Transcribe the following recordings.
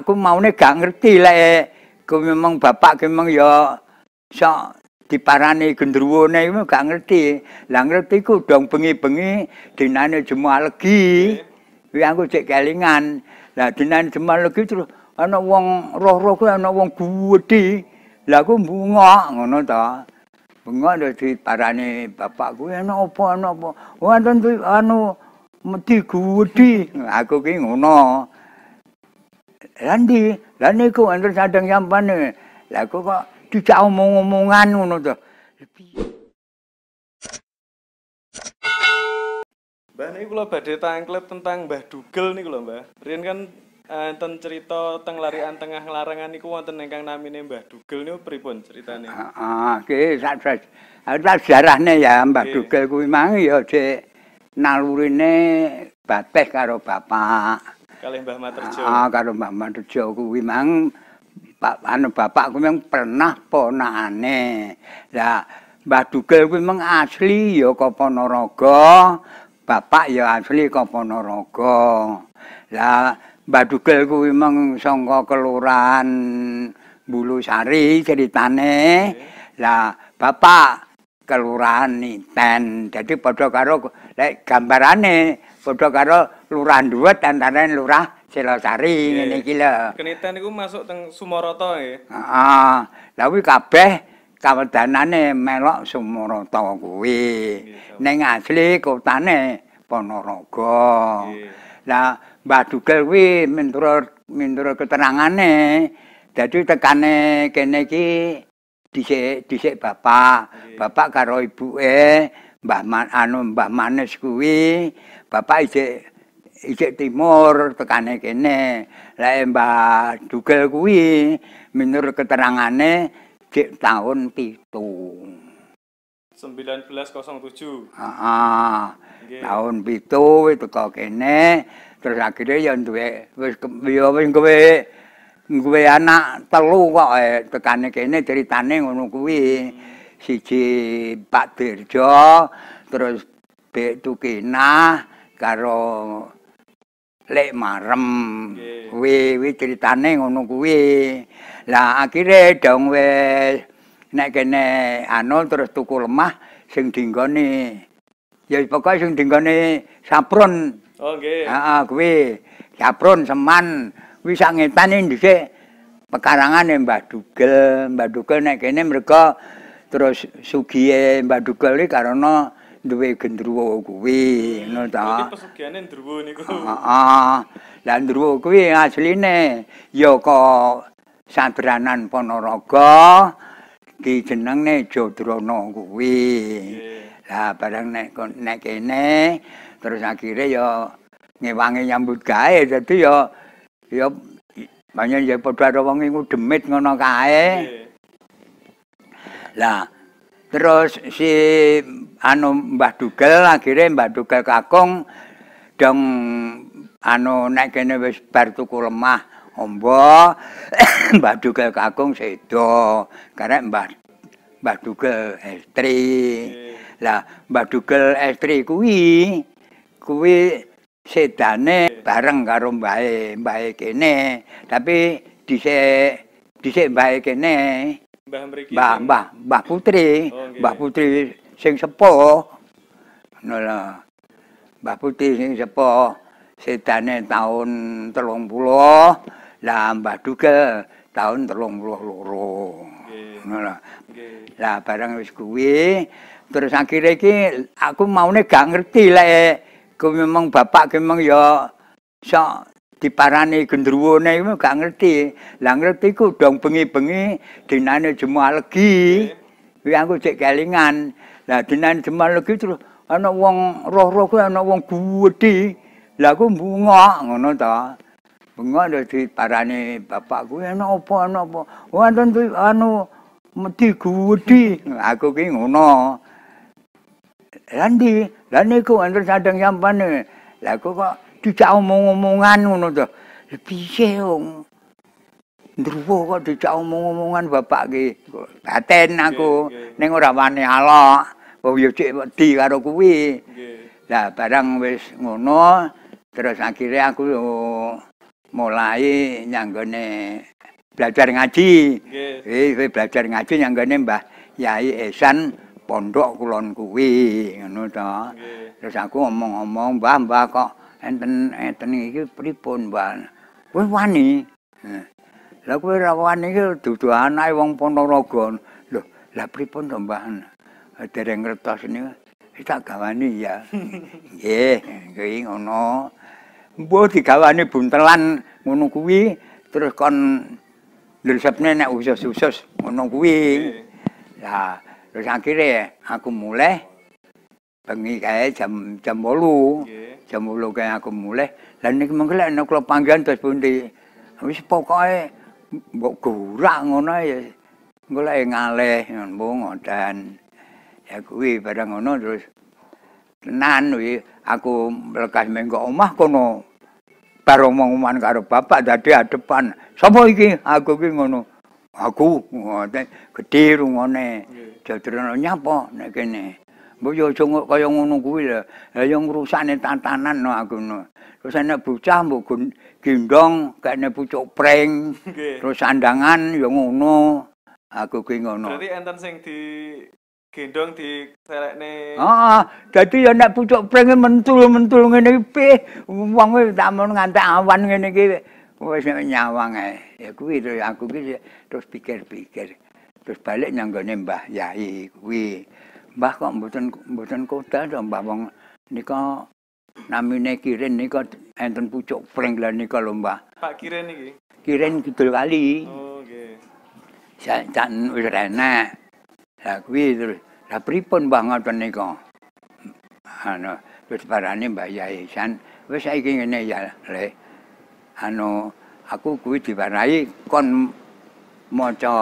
aku maune gak ngerti lek ku memang bapak ku memang ya sok diparani gendruwone iku gak ngerti. Lah ngerti ku dong bengi-bengi dinane jemaah legi. Kuwi aku cek kelingan. Lah dinane jemaah legi terus ana wong roh-roh ku ana wong gedhe. Lah aku bunga ngono ta. Bunga dadi parani bapakku ana apa ana apa. Wonten anu mesti gedhe. Aku ki ngono. Landi, lah niku antar sadang sampane. Lah kok dijak omong-omongan ngono to. Mbah niku kula badhe tangklep tentang Mbah Dugel niku lho, Mbah. Riyen kan enten cerita teng larian tengah larangan niku wonten ingkang namine Mbah Dugel niku pripun ceritane? Heeh, iki sak sejarahne ya Mbah Dugel kuwi mang ya cek nalurine bateh karo bapak. Kalih Mbah Materjo. Ah, karo Mbah Materjo kuwi mang Pak anu bapak kuwi mang pernah ponakane. Lah Mbah Dugel kuwi mang asli ya Ponorogo. Bapak ya asli Ponorogo. Lah Mbah Dugel kuwi mang saka kelurahan Bulu Sari ceritane. Lah bapak kelurahan Niten. Jadi padha karo lek gambarane padha karo lurah dhuwet antarané lurah Selosari ngene iki lho. Keniten niku masuk teng Sumoroto nggih. Heeh. Lah kuwi kabeh kawedanane melok Sumoroto kuwi. Ning asli kotane Ponorogo. Lah Mbah Dugel kuwi menurut menurut keterangane dadi tekane kene iki dhisik dhisik bapak, bapak karo ibuke Mbah Man, anu Mbah Manes kuwi bapak isik isik timur tekane kene. Lah Mbah Dugel kuwi menurut keterangane cek tahun pitu. 1907. Heeh. Tahun pitu teko kene terus akhirnya ya duwe wis ya wis kowe kowe anak telu kok eh, tekane kene ceritane ngono kuwi. Siji Pak Dirjo terus Bek Tukinah karo lek marem. Kuwi kuwi critane ngono kuwi. Lah akhire dong wis nek kene anu terus tuku lemah sing dinggone ya pokoke sing dinggone saprun. Oh nggih. Heeh kuwi saprun seman. Kuwi sak ngetane dhisik pekarangane Mbah Dugel. Mbah Dugel nek kene mereka terus sugihe Mbah Dugel iki karena duwe gendruwo kuwi ngono ta. Iki pesugihane ndruwo niku. Heeh. Lah ndruwo kuwi asline ya kok sabranan Ponorogo dijenengne Jodrana kuwi. Lah bareng nek nek kene terus akhire ya ngewangi nyambut gawe dadi ya ya banyak ya padha karo wong iku demit ngono kae. Lah terus si anu Mbah Dugel akhirnya Mbah Dugel kakung dong anu nek kene wis bar tuku lemah ombo Mbah Dugel kakung sedo. Karena Mbah Mbah Dugel estri lah Mbah Dugel estri kuwi kuwi sedane bareng karo mbahe mbahe kene. Tapi dhisik dhisik mbahe kene Mbah mriki Mbah Mbah Mbah Putri Oh, nggih. Mbah Putri sing sepuh. Ngono lho. Mbah Putri sing sepuh sedane taun 30. Lah Mbah Dugel taun 32. Nggih. Ngono lho. Lah bareng wis kuwi terus akhirnya iki aku maune gak ngerti lek ku memang bapak ku memang ya sok diparani gendruwone iku gak ngerti. Lah ngerti ku dong bengi-bengi dinane jemaah legi. Kuwi aku cek kelingan. Lah dinane jemaah legi terus ana wong roh-roh ku ana wong gedhe. Lah aku bunga ngono ta. Bunga dadi parani bapak kuwi ana apa ana apa. Wonten anu mesti gedhe. Aku ki ngono. Landi, lah niku antar sadang sampane. Lah kok dijak omong-omongan ngono to. Piye wong Ndruwo kok dijak omong-omongan bapak ki. Baten aku ning ora wani alok. Wong yo cek wedi karo kuwi. Nggih. Lah barang wis ngono terus akhirnya aku mulai nyanggone belajar ngaji. Nggih. Eh, belajar ngaji nyanggone Mbah Yai Esan pondok kulon kuwi ngono to. Terus aku ngomong-ngomong, "Mbah, Mbah kok enten enten iki pripun, Mbah?" Wis wani. Lah kowe ra wani iki dudu anake wong Ponorogo. Lho, lah pripun to, Mbah? Dereng ngertos niku. Tak gawani ya. Nggih, kuwi ngono. Mbok digawani buntelan ngono kuwi terus kon ndresepne nek usus-usus ngono kuwi. Lah, terus akhirnya aku mulai bengi kae jam jam 8. Nggih. Jam 8 kae aku mulai. Lah niki mengko lek nek kula panggilan terus pundi. Wis pokoke mbok gurak ngono ya. Golek ngalih mbok ngodan. Ya kuwi barang ngono terus tenan kuwi aku mlekas mengko omah kono. Bar omong-omongan karo bapak dadi adepan. Sapa iki? Aku ki ngono. Aku ngoten gedhe rungone. Jadrono nyapa nek kene. Mbok yo aja kaya ngono kuwi lho. Lah yo ngrusakne tatanan no aku no. Terus nek bocah mbok gendong kene pucuk pring. Nggih. Terus sandangan yo ngono. Aku ki ngono. Berarti enten sing di gendong di serekne Heeh, dadi ya nek pucuk pring mentul-mentul ngene iki pih, wong tak mun ngantek awan ngene iki wis nyawang ae. Ya kuwi terus aku ki terus pikir-pikir. Terus balik nyanggone Mbah Yai kuwi. Mbah kok mboten mboten kodal to Mbah wong nika namine Kirin nika enten pucuk pring lha nika lho Mbah. Pak Kiren iki. Kirin Kidul Kali. Oh, nggih. Sak wis enak. Lah kuwi terus lah pripun Mbah ngoten nika? Anu terus parane Mbah Yai San wis saiki ngene ya Le. Anu aku kuwi diwarai kon maca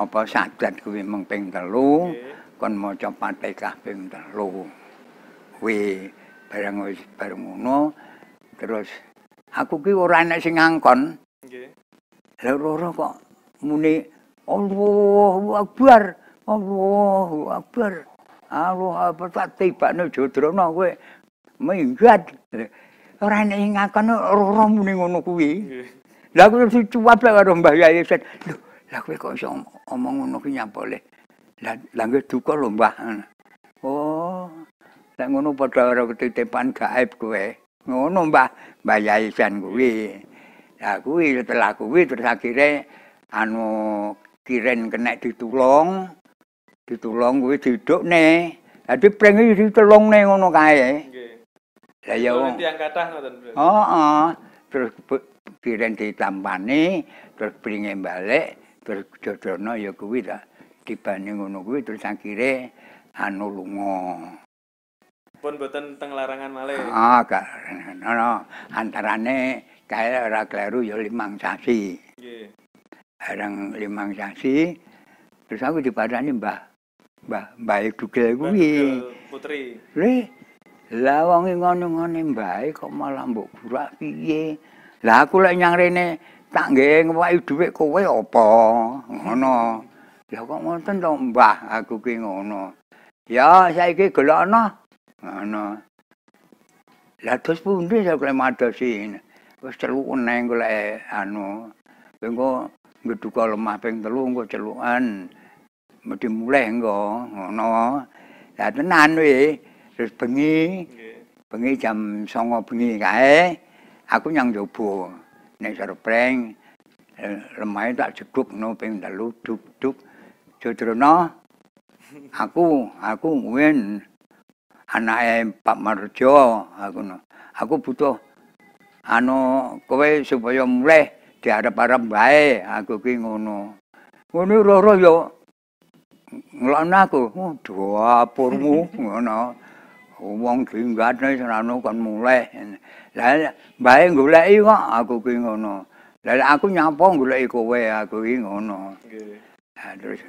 apa sadat kuwi mung ping telu, Nggih. Kon maca Fatihah ping telu. Kuwi bareng wis bareng ngono terus aku ki ora enek sing ngangkon. Nggih. Lah loro kok muni Allahu Akbar. Allahu Akbar. Allahu Akbar tak tibakno jodrono kowe minggat. Ora enek sing ngakon loro muni ngono kuwi. Nggih. Lah aku terus cuwap karo Mbah Yai. Lho, lah kowe kok iso omong ngono ki nyapa le? Lah lah nggih duka lho Mbah. Oh. Lah ngono padha karo ketitipan gaib kowe. Ngono Mbah, Mbah Yai Sen kuwi. Lah kuwi setelah kuwi terus akhirnya anu kiren kena ditulung. Ditulung kuwi didukne. Dadi pring iki ditulungne ngono kae. Nggih. Lah ya wong. Heeh. Terus kiren ditampani, terus pringe balik, terus jodono ya kuwi ta. Dibanding ngono kuwi terus akhire anu lunga. Pun boten teng larangan malih. Ah, gak ono antarane kae ora kleru ya limang sasi. Nggih. Barang limang sasi terus aku dipadani Mbah Mbah Mbah Dugel kuwi. Putri. Le, lah wong iki ngono-ngone mbae kok malah mbok gurak piye? Lah aku lek nyang rene tak nggih ngewaki dhuwit kowe apa? Ngono. Lah kok ngoten to, Mbah, aku ki ngono. Ya, saiki gelokno. Ngono. Lah terus pundi saya kule madosi? Wis celuk neng golek anu. Engko ngeduka lemah ping telu engko celukan. Mesti mulai engko ngono. Lah tenan we. Terus bengi, bengi jam 09.00 bengi kae aku nyang njaba. Nek surpreng lemahe tak jeguk no ping telu duk duk. Jodrono aku aku nguen anake Pak Marjo aku no. Aku butuh anu kowe supaya mulai diarep-arep bae aku ki ngono. Ngono loro yo ngelokno aku, oh, dapurmu ngono. Wong dinggane serano kon mulai. Lah bae goleki kok aku ki ngono. Lah aku nyapa goleki kowe aku ki ngono. Nggih. Nah, terus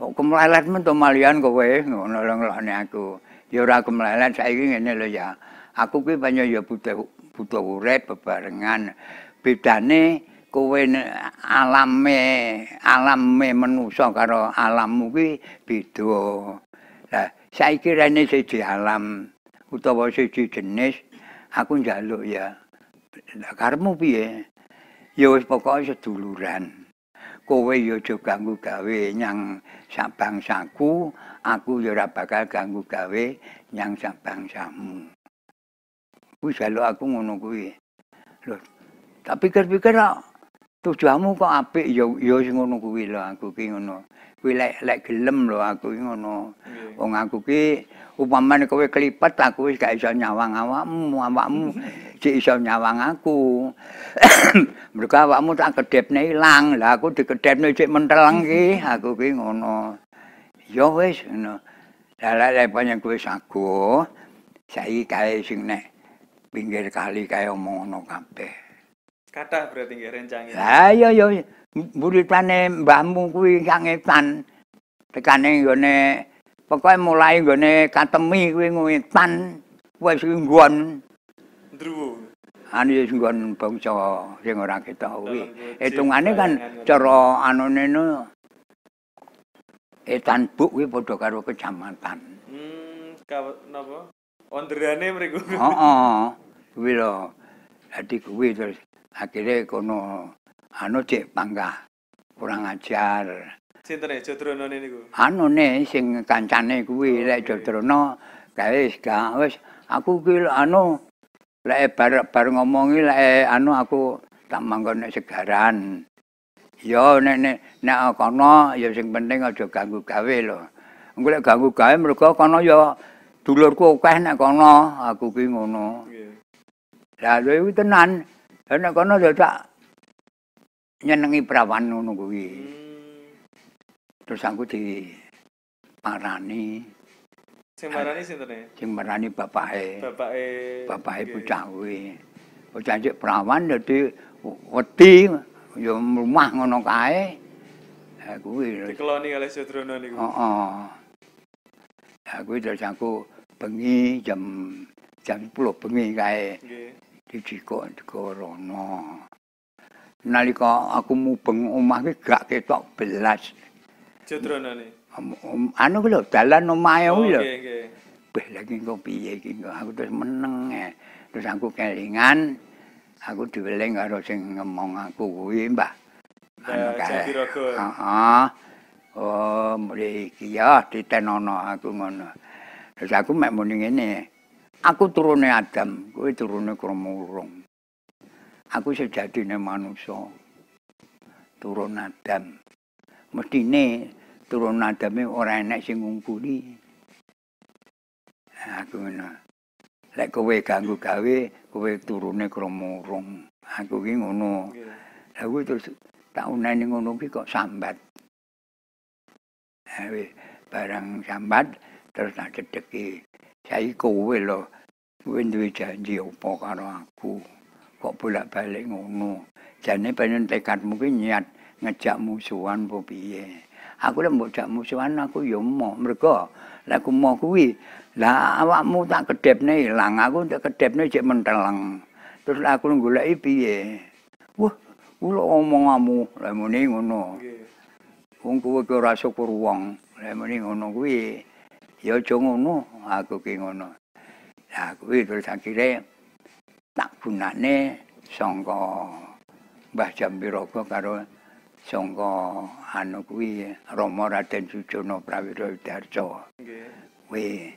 kok kemlelet men to malian kowe ngono lho ngelokne aku. Ya ora kemlelet saiki ngene lho ya. Aku ki banyak ya butuh butuh urip bebarengan. Bedane kowe alame alame manusa karo alammu ki beda. Lah saiki rene siji alam utawa siji jenis aku njaluk ya Lah piye? Ya wis pokoke seduluran. Kowe ya aja ganggu gawe nyang sabangsaku, aku ya ora bakal ganggu gawe nyang sabangsamu. Kuwi jaluk aku ngono kuwi. Lho, tapi pikir-pikir kok tujuanmu kok apik ya ya sing ngono kuwi lho aku ki ngono. Kuwi lek lek gelem lho aku ki ngono. Wong aku ki upamane kowe klipet aku wis gak iso nyawang awakmu, awakmu sik iso nyawang aku. Mergo awakmu tak kedepne ilang, lah aku dikedepne sik menteleng ki, aku ki ngono. Ya wis ngono. Lah lek panjang kowe sago, saiki kae sing nek pinggir kali kae omong ngono kabeh. Kathah berarti nggih rencangin. Lah iya ya muridane mbahmu kuwi kangetan. Tekane nggone pokoke mulai nggone katemi kuwi ngetan wis nggon Ndruwo. anu wis nggon bangsa sing ora ketok kuwi. Dalam Hitungane kan cara anune no etan buk kuwi padha karo kecamatan. Hmm, napa? Onderane mriku. Heeh. Kuwi lho. Dadi kuwi terus akhirnya kono anu cek panggah kurang ajar. Sinten e Jodronone niku? Anune sing kancane kuwi Oke. lek Jodrono gawe wis aku ki lho anu lek bar bar ngomongi lek anu aku tak manggon nek segaran. Ya nek nek nek kono ya sing penting aja ganggu gawe lho. Engko lek ganggu gawe mergo kono ya dulurku akeh nek kono, aku ki ngono. Nggih. Lah lho iku tenan. Nek kono ya tak nyenengi prawan ngono kuwi. Hmm. Terus aku di parani, Sing marani sinten e? sing marani bapake. Bapake Bapake bocah kuwi. Bocah cek prawan dadi wedi ya rumah ngono kae. Lah kuwi dikeloni oleh Jodrono niku. Heeh. Lah kuwi terus aku bengi jam jam 10 bengi kae Nggih. Dijikok digorono. Nalika aku mubeng omah ki gak ketok belas. Om- Anu ki lho dalan omahe Oh, kuwi lho. nggih, nggih. Beh lagi kok piye iki aku terus meneng. Terus aku kelingan aku diweling karo sing ngomong aku kuwi, Mbah. Mbah Jatirogo. Heeh. Oh, mriki ya ditenono aku ngono. Terus aku mek muni ngene. Aku turune Adam, kowe turune Kromurung. Aku sejatine manusa. Turun Adam. Mestine turun Adame ora enek sing ngungkuli. Aku ngono. Lek kowe ganggu gawe, kowe turune Kromurung. Aku ki ngono. Lah kuwi terus tak uneni ngono ki kok sambat. Wis barang sambat terus tak cedeki. Saiki kowe lho, kowe duwe janji apa karo aku? Kok bolak-balik ngono? Jane panen tekadmu ki niat ngejak musuhan apa piye? Aku lek mbok jak musuhan aku ya emoh. Mergo lek aku mau kuwi, lah awakmu tak kedepne ilang, aku tak kedepne cek menteleng. Terus aku goleki piye? Wah, kula omonganmu, lek muni ngono. Nggih. Wong kowe ki ora syukur wong. Lek muni ngono kuwi, ya aja ngono, aku ki ngono. Lah kuwi terus akhire tak gunane sangka Mbah Jambiraga karo sangka anu kuwi Rama Raden Sujono Prawira Darso. Nggih. Kuwi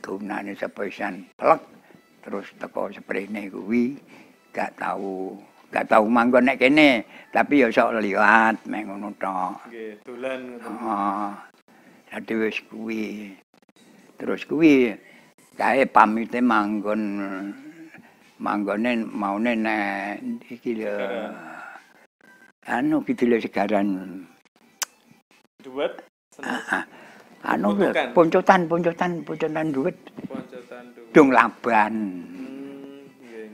gunane sepisan plek terus teko sprene kuwi gak tau gak tau manggon nek kene, tapi ya sok liwat mek ngono tok. Nggih, dolan ngoten. Heeh. Dadi wis kuwi. Terus kuwi kae pamite manggon manggone maune nek iki lho. Anu lho segaran. Duet seneng Anu poncotan, poncotan, poncotan duit. poncotan duet. Dung laban. Hmm, nggih,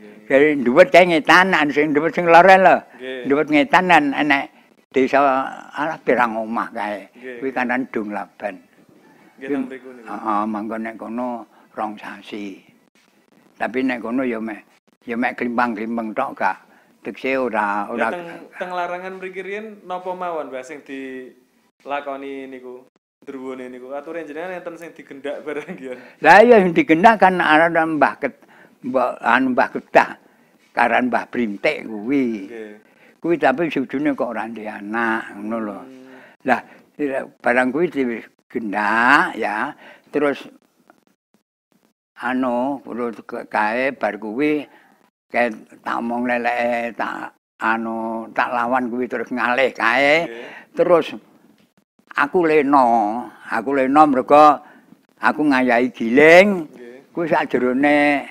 nggih. Jadi kae ngetanan, sing duit sing lore lho. Duit ngetanan enek desa ala pirang omah kae. Kuwi kanan dung laban. Nggih mriku niku. Heeh, manggon nek kono rong sasi. Tapi nek kono ya mek ya mek klimpang-klimpang tok gak. Tekse ora ora teng teng larangan mriki riyen napa mawon Mbah sing dilakoni niku? Drwone niku aturan jenengan enten sing digendak barang ya. Lah ya sing digendak kan ana Mbah Ket Mbah anu Mbah Ketah. karan Mbah Brintik kuwi. Nggih. Kuwi tapi sujune kok ora ndek anak ngono lho. Hmm. Lah barang kuwi digendak ya. Terus anu ke- kae bar kuwi kae tak omong leleke tak anu tak lawan kuwi terus ngalih kae. Terus aku leno, aku leno mergo aku ngayahi giling. Kuwi sakjerone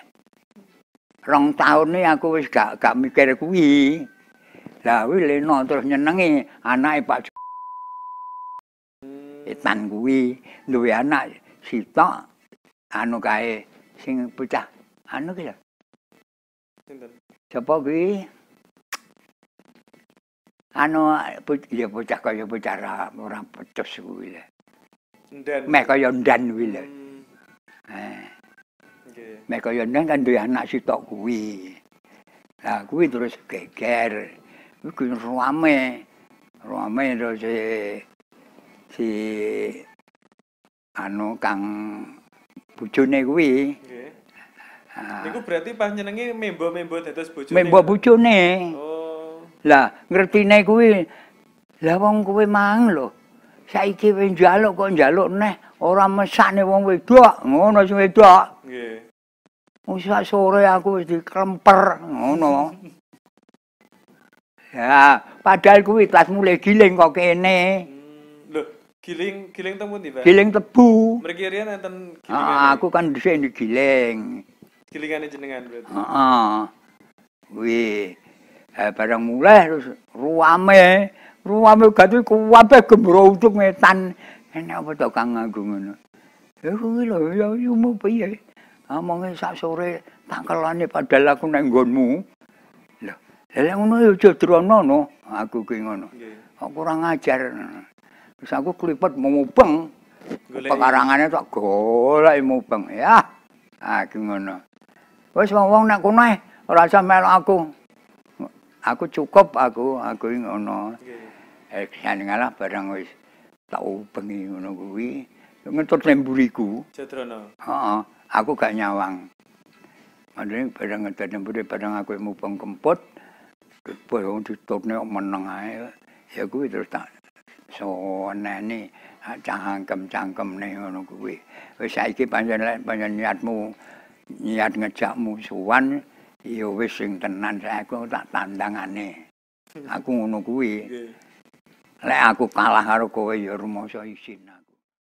rong taun iki aku wis gak gak mikir kuwi. Lah kuwi leno terus nyenengi anake Pak. Etan kuwi duwe anak sitok anu kae sing bocah anu ki lho. Sinten? Sapa kuwi? Anu ya bocah kaya bocah ra ora pecus kuwi lho. Ndan. Meh kaya ndan kuwi lho. Hmm. Eh. Nggih. Mek kaya nang kan duwe anak sitok kuwi. Lah kuwi terus geger. Kuwi rame. Rame terus si, si anu kang bojone kuwi. Nggih. Ah, Niku berarti pas nyenengi membo-membo dados bojone. Membo bojone. Oh. Lah ngertine kuwi. Lah wong kuwi mang lho. Saiki wis njaluk kok njaluk neh ora mesakne wong wedok. Ngono sing wedok. Nggih. Wis sore aku wis dikremper ngono. Ya, padahal kuwi tas mulai giling kok kene. Giling giling teng pundi, Pak? Giling tebu. Mriki riyen enten Ah, aku kan dhisik digiling. gilingane jenengan berarti. Heeh. Kuwi eh, barang mulai terus ruame. Ruame gatu kuwabe gembrotuk ngetan. Enak apa to Kang Agung ngono. Ya kuwi lho ya yumu piye. Omonge sak sore tak kelane padahal aku nang nggonmu. Lho, lha ngono ya aja drono no. Aku ki ngono. Kok kurang ajar. Terus aku klipet mubeng. Pekarangane tak golek mubeng ya. Ah ki ngono. Wis wong-wong nek kono ae, ora usah melok aku. Aku cukup aku, aku ngono. Eh sane ngalah barang wis tak ubengi ngono kuwi. Ngentut lemburiku. Jadrono. Heeh, aku gak nyawang. Mane barang ngentut lemburi barang aku mubeng kemput. Barang ditutne kok meneng ae. Ya kuwi terus tak soneni cangkem-cangkemne ngono kuwi. Wis saiki pancen pancen niatmu niat ngejak musuhan ya wis sing tenan aku tak tandangane. Aku ngono kuwi. Lek aku kalah karo kowe ya rumangsa isin.